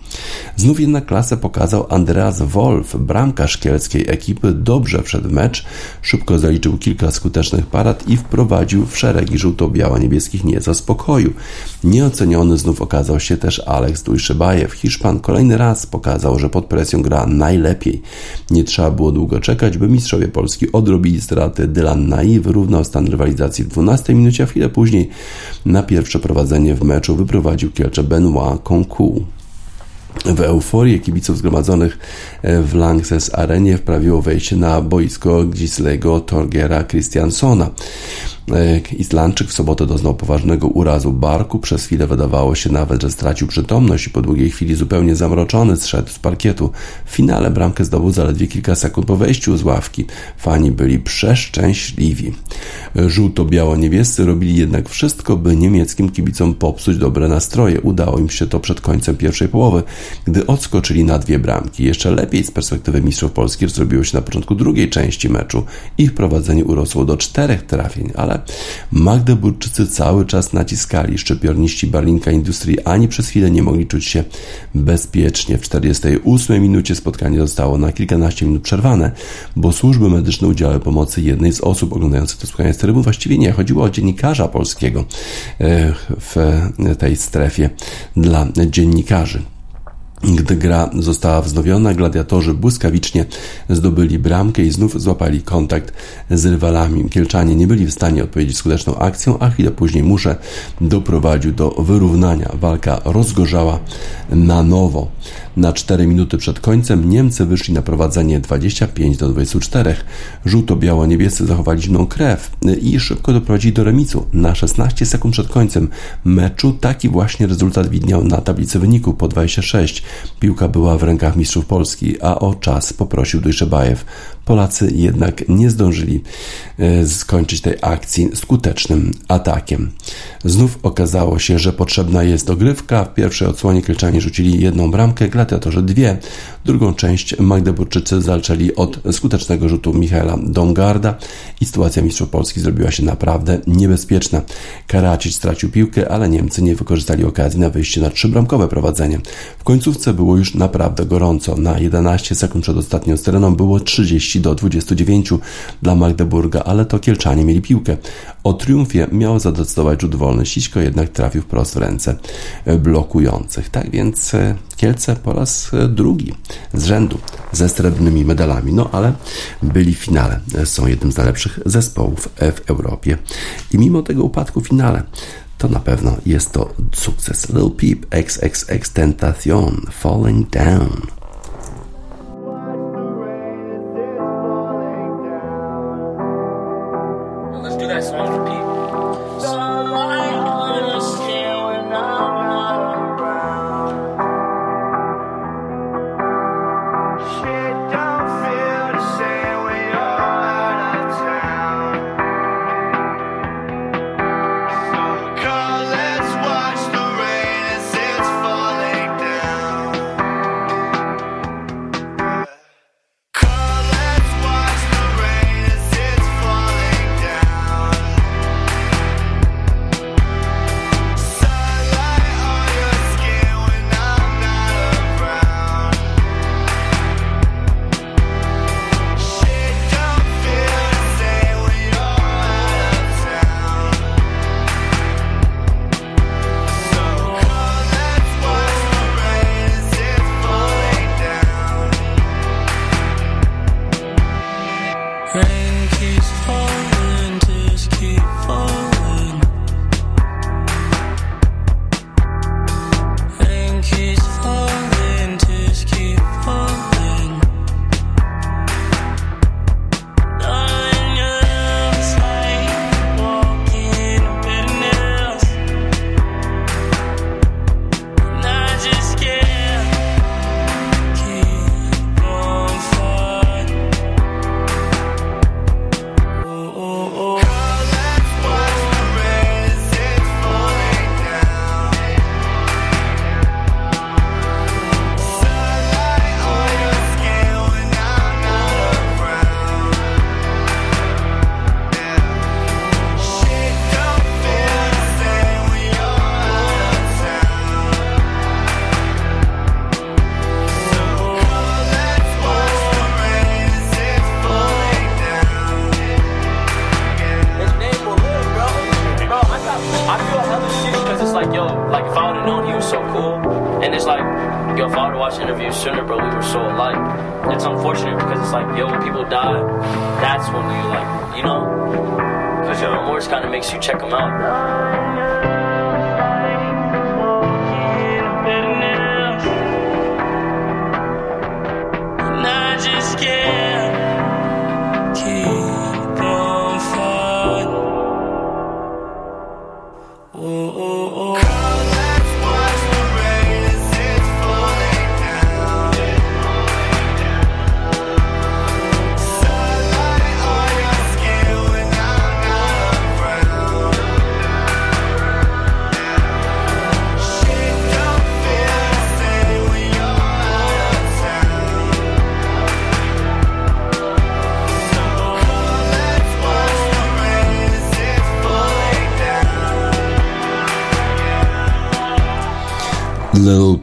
Znów jednak klasę pokazał Andreas Wolf, bramkarz kielskiej ekipy, dobrze wszedł mecz, szybko zaliczył kilka skutecznych parad i wprowadził w szeregi żółto-biało-niebieskich nieco spokoju. Nieoceniony znów okazał się też Alex Dujszebajew. Hiszpan kolejny raz pokazał, że pod presją gra najlepiej. Nie trzeba było długo czekać, by mistrzowie Polski odrobili straty. Dylan Nai wyrównał stan rywalizacji w 12 minucie, a chwilę później na pierwsze prowadzenie w meczu wyprowadził Kielcze Benoit Concours. W euforię kibiców zgromadzonych w Lanxess Arenie wprawiło wejście na boisko Gislego Torgera Christiansona. Islandczyk w sobotę doznał poważnego urazu barku. Przez chwilę wydawało się nawet, że stracił przytomność i po długiej chwili zupełnie zamroczony zszedł z parkietu. W finale bramkę zdobył zaledwie kilka sekund po wejściu z ławki. Fani byli przeszczęśliwi. Żółto-biało-niebiescy robili jednak wszystko, by niemieckim kibicom popsuć dobre nastroje. Udało im się to przed końcem pierwszej połowy, gdy odskoczyli na dwie bramki. Jeszcze lepiej z perspektywy mistrzów Polski zrobiło się na początku drugiej części meczu. Ich prowadzenie urosło do czterech trafień, ale Magdeburczycy cały czas naciskali. Szczypiorniści Barlinka Industrii ani przez chwilę nie mogli czuć się bezpiecznie. W 48 minucie spotkanie zostało na kilkanaście minut przerwane, bo służby medyczne udzielały pomocy jednej z osób oglądających to spotkanie z trybun. Właściwie nie, chodziło o dziennikarza polskiego e, w tej strefie dla dziennikarzy. Gdy gra została wznowiona, gladiatorzy błyskawicznie zdobyli bramkę i znów złapali kontakt z rywalami. Kielczanie nie byli w stanie odpowiedzieć skuteczną akcją, a chwilę później Muszę doprowadził do wyrównania. Walka rozgorzała na nowo. Na 4 minuty przed końcem Niemcy wyszli na prowadzenie 25 do 24. Żółto-biało-niebiescy zachowali zimną krew i szybko doprowadzili do remisu. Na 16 sekund przed końcem meczu taki właśnie rezultat widniał na tablicy wyniku po 26. Piłka była w rękach mistrzów Polski, a o czas poprosił Dujszebajew. Polacy jednak nie zdążyli e, skończyć tej akcji skutecznym atakiem. Znów okazało się, że potrzebna jest dogrywka. W pierwszej odsłonie Kielczanie rzucili jedną bramkę, Gladiatorzy dwie. Drugą część Magdeburczycy zaczęli od skutecznego rzutu Michaela Dongarda i sytuacja mistrzów Polski zrobiła się naprawdę niebezpieczna. Karacic stracił piłkę, ale Niemcy nie wykorzystali okazji na wyjście na trzybramkowe prowadzenie. W końcówce było już naprawdę gorąco. Na 11 sekund przed ostatnią sceną było 30 do 29 dla Magdeburga, ale to Kielczanie mieli piłkę. O triumfie miał zadecydować rzut wolny. Siśko jednak trafił wprost w ręce blokujących. Tak więc e, Kielce po raz e, drugi z rzędu ze srebrnymi medalami, no ale byli w finale. Są jednym z najlepszych zespołów w Europie. I mimo tego upadku w finale, to na pewno jest to sukces. Lil Peep XXX Tentacion Falling Down.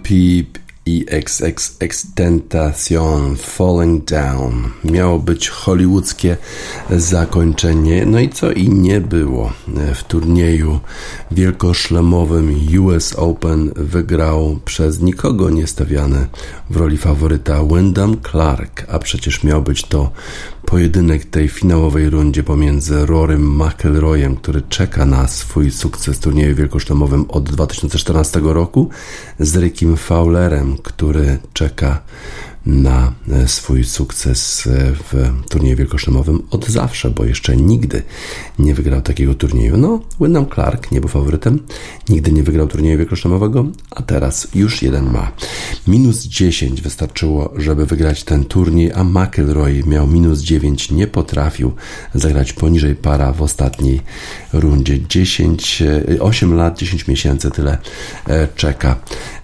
Peep XXX Tentacion Falling Down. Miało być hollywoodzkie zakończenie, no i co i nie było. W turnieju wielkoszlemowym US Open wygrał przez nikogo nie stawiany w roli faworyta Wyndham Clark, a przecież miał być to pojedynek tej finałowej rundzie pomiędzy Rorym McIlroyem, który czeka na swój sukces w turnieju wielkoszlemowym od 2014 roku, z Rickiem Fowlerem, który czeka na e, swój sukces e, w turnieju wielkoszlemowym od zawsze, bo jeszcze nigdy nie wygrał takiego turnieju. No, Wyndham Clark nie był faworytem, nigdy nie wygrał turnieju wielkoszlemowego, a teraz już jeden ma. Minus 10 wystarczyło, żeby wygrać ten turniej, a McIlroy miał minus 9, nie potrafił zagrać poniżej para w ostatniej rundzie. 10, e, 8 lat, 10 miesięcy tyle e, czeka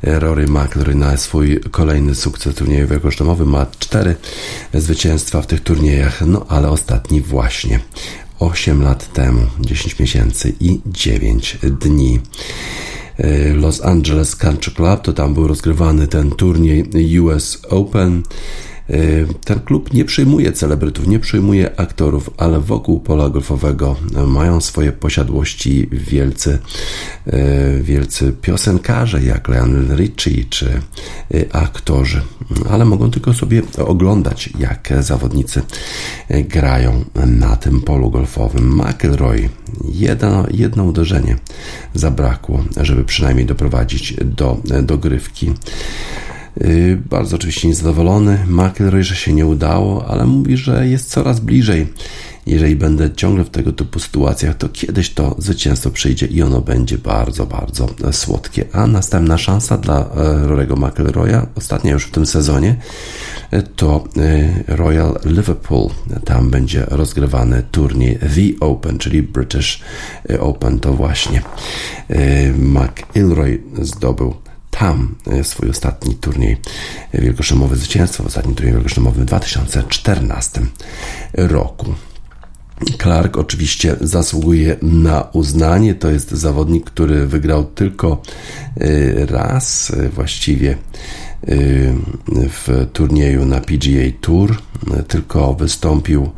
Rory McIlroy na swój kolejny sukces turnieju wielkoszlemowym. Ma 4 zwycięstwa w tych turniejach, no ale ostatni właśnie 8 lat temu, 10 miesięcy i 9 dni. E, Los Angeles Country Club, to tam był rozgrywany ten turniej US Open. E, Ten klub nie przyjmuje celebrytów, nie przyjmuje aktorów, ale wokół pola golfowego mają swoje posiadłości wielcy, e, wielcy piosenkarze, jak Lionel Richie czy e, aktorzy, ale mogą tylko sobie oglądać, jak zawodnicy grają na tym polu golfowym. McIlroy, jedno, jedno uderzenie zabrakło, żeby przynajmniej doprowadzić do dogrywki. Yy, Bardzo oczywiście niezadowolony. McIlroy, że się nie udało, ale mówi, że jest coraz bliżej. Jeżeli będę ciągle w tego typu sytuacjach, to kiedyś to zwycięstwo przyjdzie i ono będzie bardzo, bardzo słodkie. A następna szansa dla e, Rorego McIlroya, ostatnia już w tym sezonie, e, to e, Royal Liverpool. Tam będzie rozgrywany turniej The Open, czyli British Open. To właśnie McIlroy zdobył tam e, swój ostatni turniej wielkoszemowy zwycięstwo, w ostatnim turnieju wielkoszemowym w 2014 roku. Clark oczywiście zasługuje na uznanie. To jest zawodnik, który wygrał tylko e, raz e, właściwie w turnieju na PGA Tour. Tylko wystąpił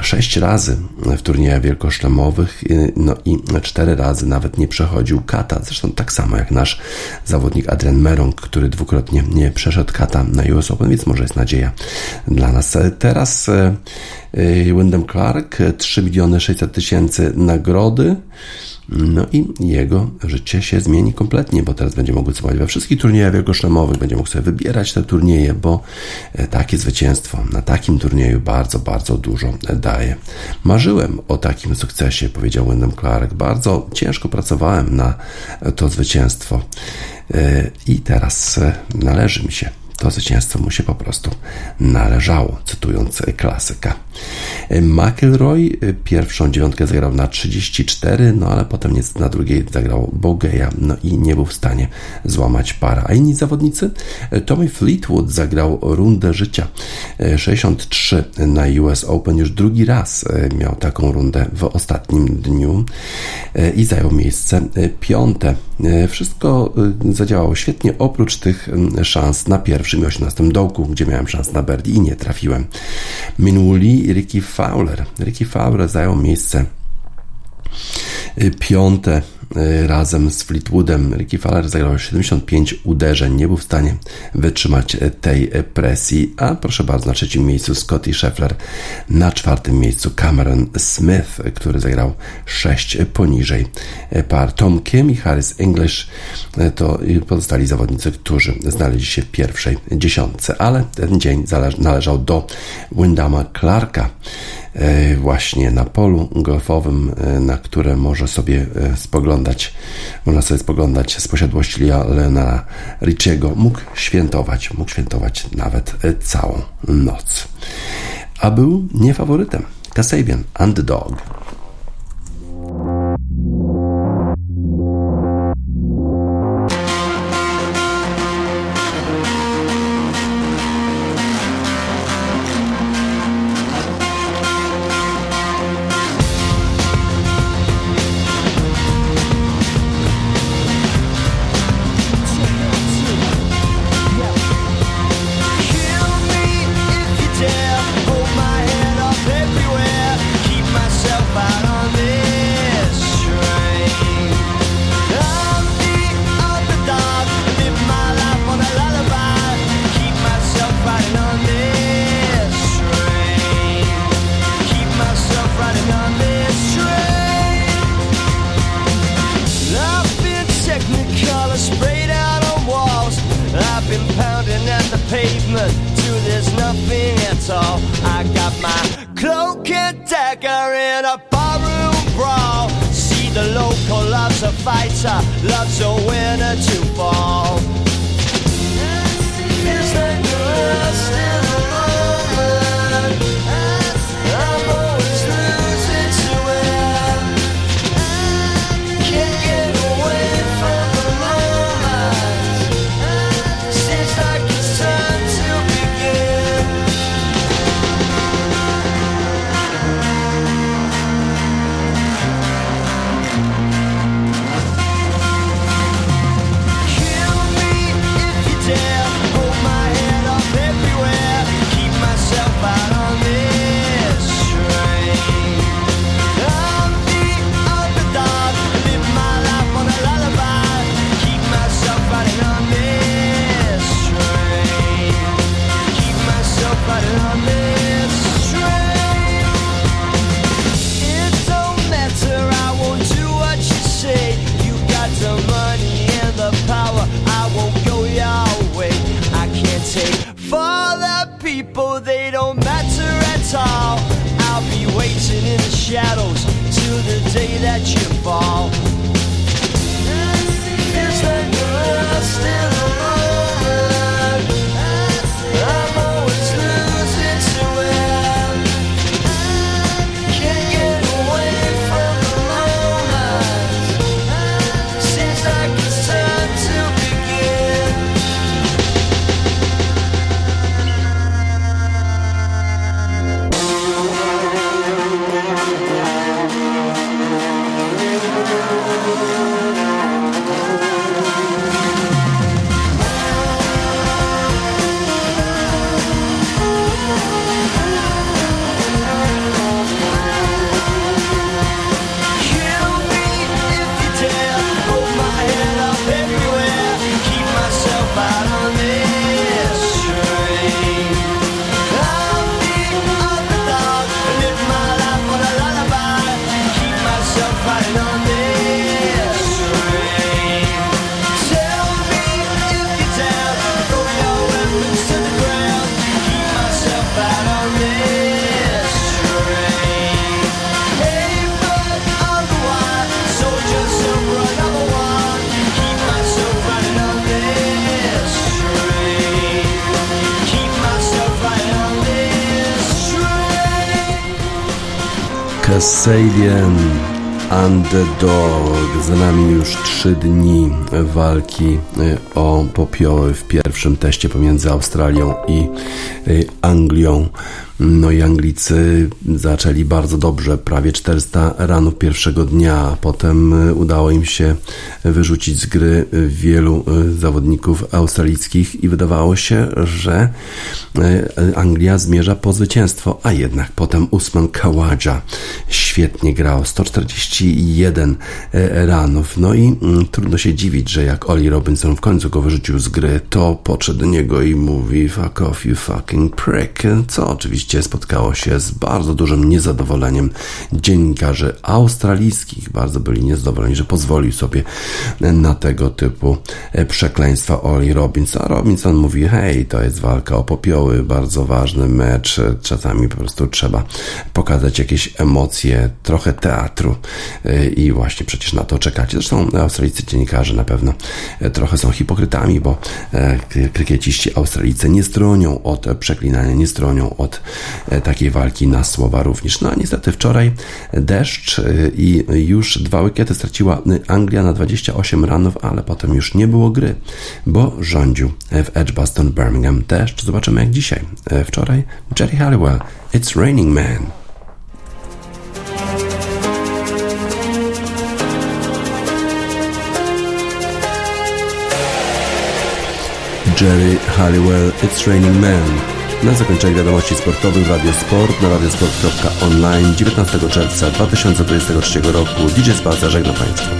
sześć razy w turniejach wielkoszlemowych, no i cztery razy nawet nie przechodził kata. Zresztą tak samo jak nasz zawodnik Adrian Merong, który dwukrotnie nie przeszedł kata na US Open, więc może jest nadzieja dla nas. Teraz e, e, Wyndham Clark, 3 miliony 600 tysięcy nagrody. No i jego życie się zmieni kompletnie, bo teraz będzie mógł występować we wszystkich turniejach wielkoszlemowych, będzie mógł sobie wybierać te turnieje, bo e, takie zwycięstwo na takim turnieju bardzo, bardzo dużo daje. Marzyłem o takim sukcesie, powiedział Wyndham Clark. Bardzo ciężko pracowałem na to zwycięstwo E, i teraz e, należy mi się to zwycięstwo mu się po prostu należało, cytując klasyka. McIlroy pierwszą dziewiątkę zagrał na 34, no ale potem niestety na drugiej zagrał Bogeja, no i nie był w stanie złamać para. A inni zawodnicy? Tommy Fleetwood zagrał rundę życia 63 na US Open, już drugi raz miał taką rundę w ostatnim dniu i zajął miejsce piąte. Wszystko zadziałało świetnie, oprócz tych szans na pierwszym i 18 dołku, gdzie miałem szansę na birdie i nie trafiłem. Minuli Ricky Fowler. Ricky Fowler zajął miejsce piąte y, razem z Fleetwoodem. Ricky Fowler zagrał 75 uderzeń, nie był w stanie wytrzymać tej presji, a proszę bardzo, na trzecim miejscu Scotty Scheffler, na czwartym miejscu Cameron Smith, który zagrał 6 poniżej par. Tom Kim i Harris English to pozostali zawodnicy, którzy znaleźli się w pierwszej dziesiątce, ale ten dzień należał do Wyndama Clarka właśnie na polu golfowym, na które może sobie spoglądać, można sobie spoglądać z posiadłości Leonara Richiego. Mógł świętować, mógł świętować nawet całą noc. A był nie faworytem. Kasabian, underdog. Kasabian Underdog. Za nami już trzy dni walki y, o popioły w pierwszym teście pomiędzy Australią i y, Anglią. No i Anglicy zaczęli bardzo dobrze, prawie 400 ranów pierwszego dnia. Potem y, udało im się wyrzucić z gry wielu y, zawodników australijskich i wydawało się, że Anglia zmierza po zwycięstwo, a jednak potem Usman Khawaja świetnie grał, 141 e, ranów. No i mm, trudno się dziwić, że jak Oli Robinson w końcu go wyrzucił z gry, to podszedł do niego i mówi fuck off you fucking prick, co oczywiście spotkało się z bardzo dużym niezadowoleniem dziennikarzy australijskich. Bardzo byli niezadowoleni, że pozwolił sobie na tego typu e, przekleństwa Oli Robinson. A Robinson mówi, hej, to jest walka o popioły, bardzo ważny mecz, czasami po prostu trzeba pokazać jakieś emocje, trochę teatru e, i właśnie przecież na to czekacie. Zresztą australijscy dziennikarze na pewno e, trochę są hipokrytami, bo kry- krykieciści australijcy nie stronią od przeklinania, nie stronią od takiej walki na słowa również. No a niestety wczoraj deszcz e, i już dwa wickety straciła e, Anglia na 28 ranów, ale potem już nie było gry, bo rządził w Edgbaston Birmingham deszcz. Zobaczymy jak dzisiaj. E, Wczoraj Jerry Halliwell, It's Raining Man. Jerry Halliwell, It's Raining Man. Na zakończenie wiadomości sportowych Radio Sport na radiosport.online 19 czerwca 2023 roku. DJ Spacer żegna Państwa.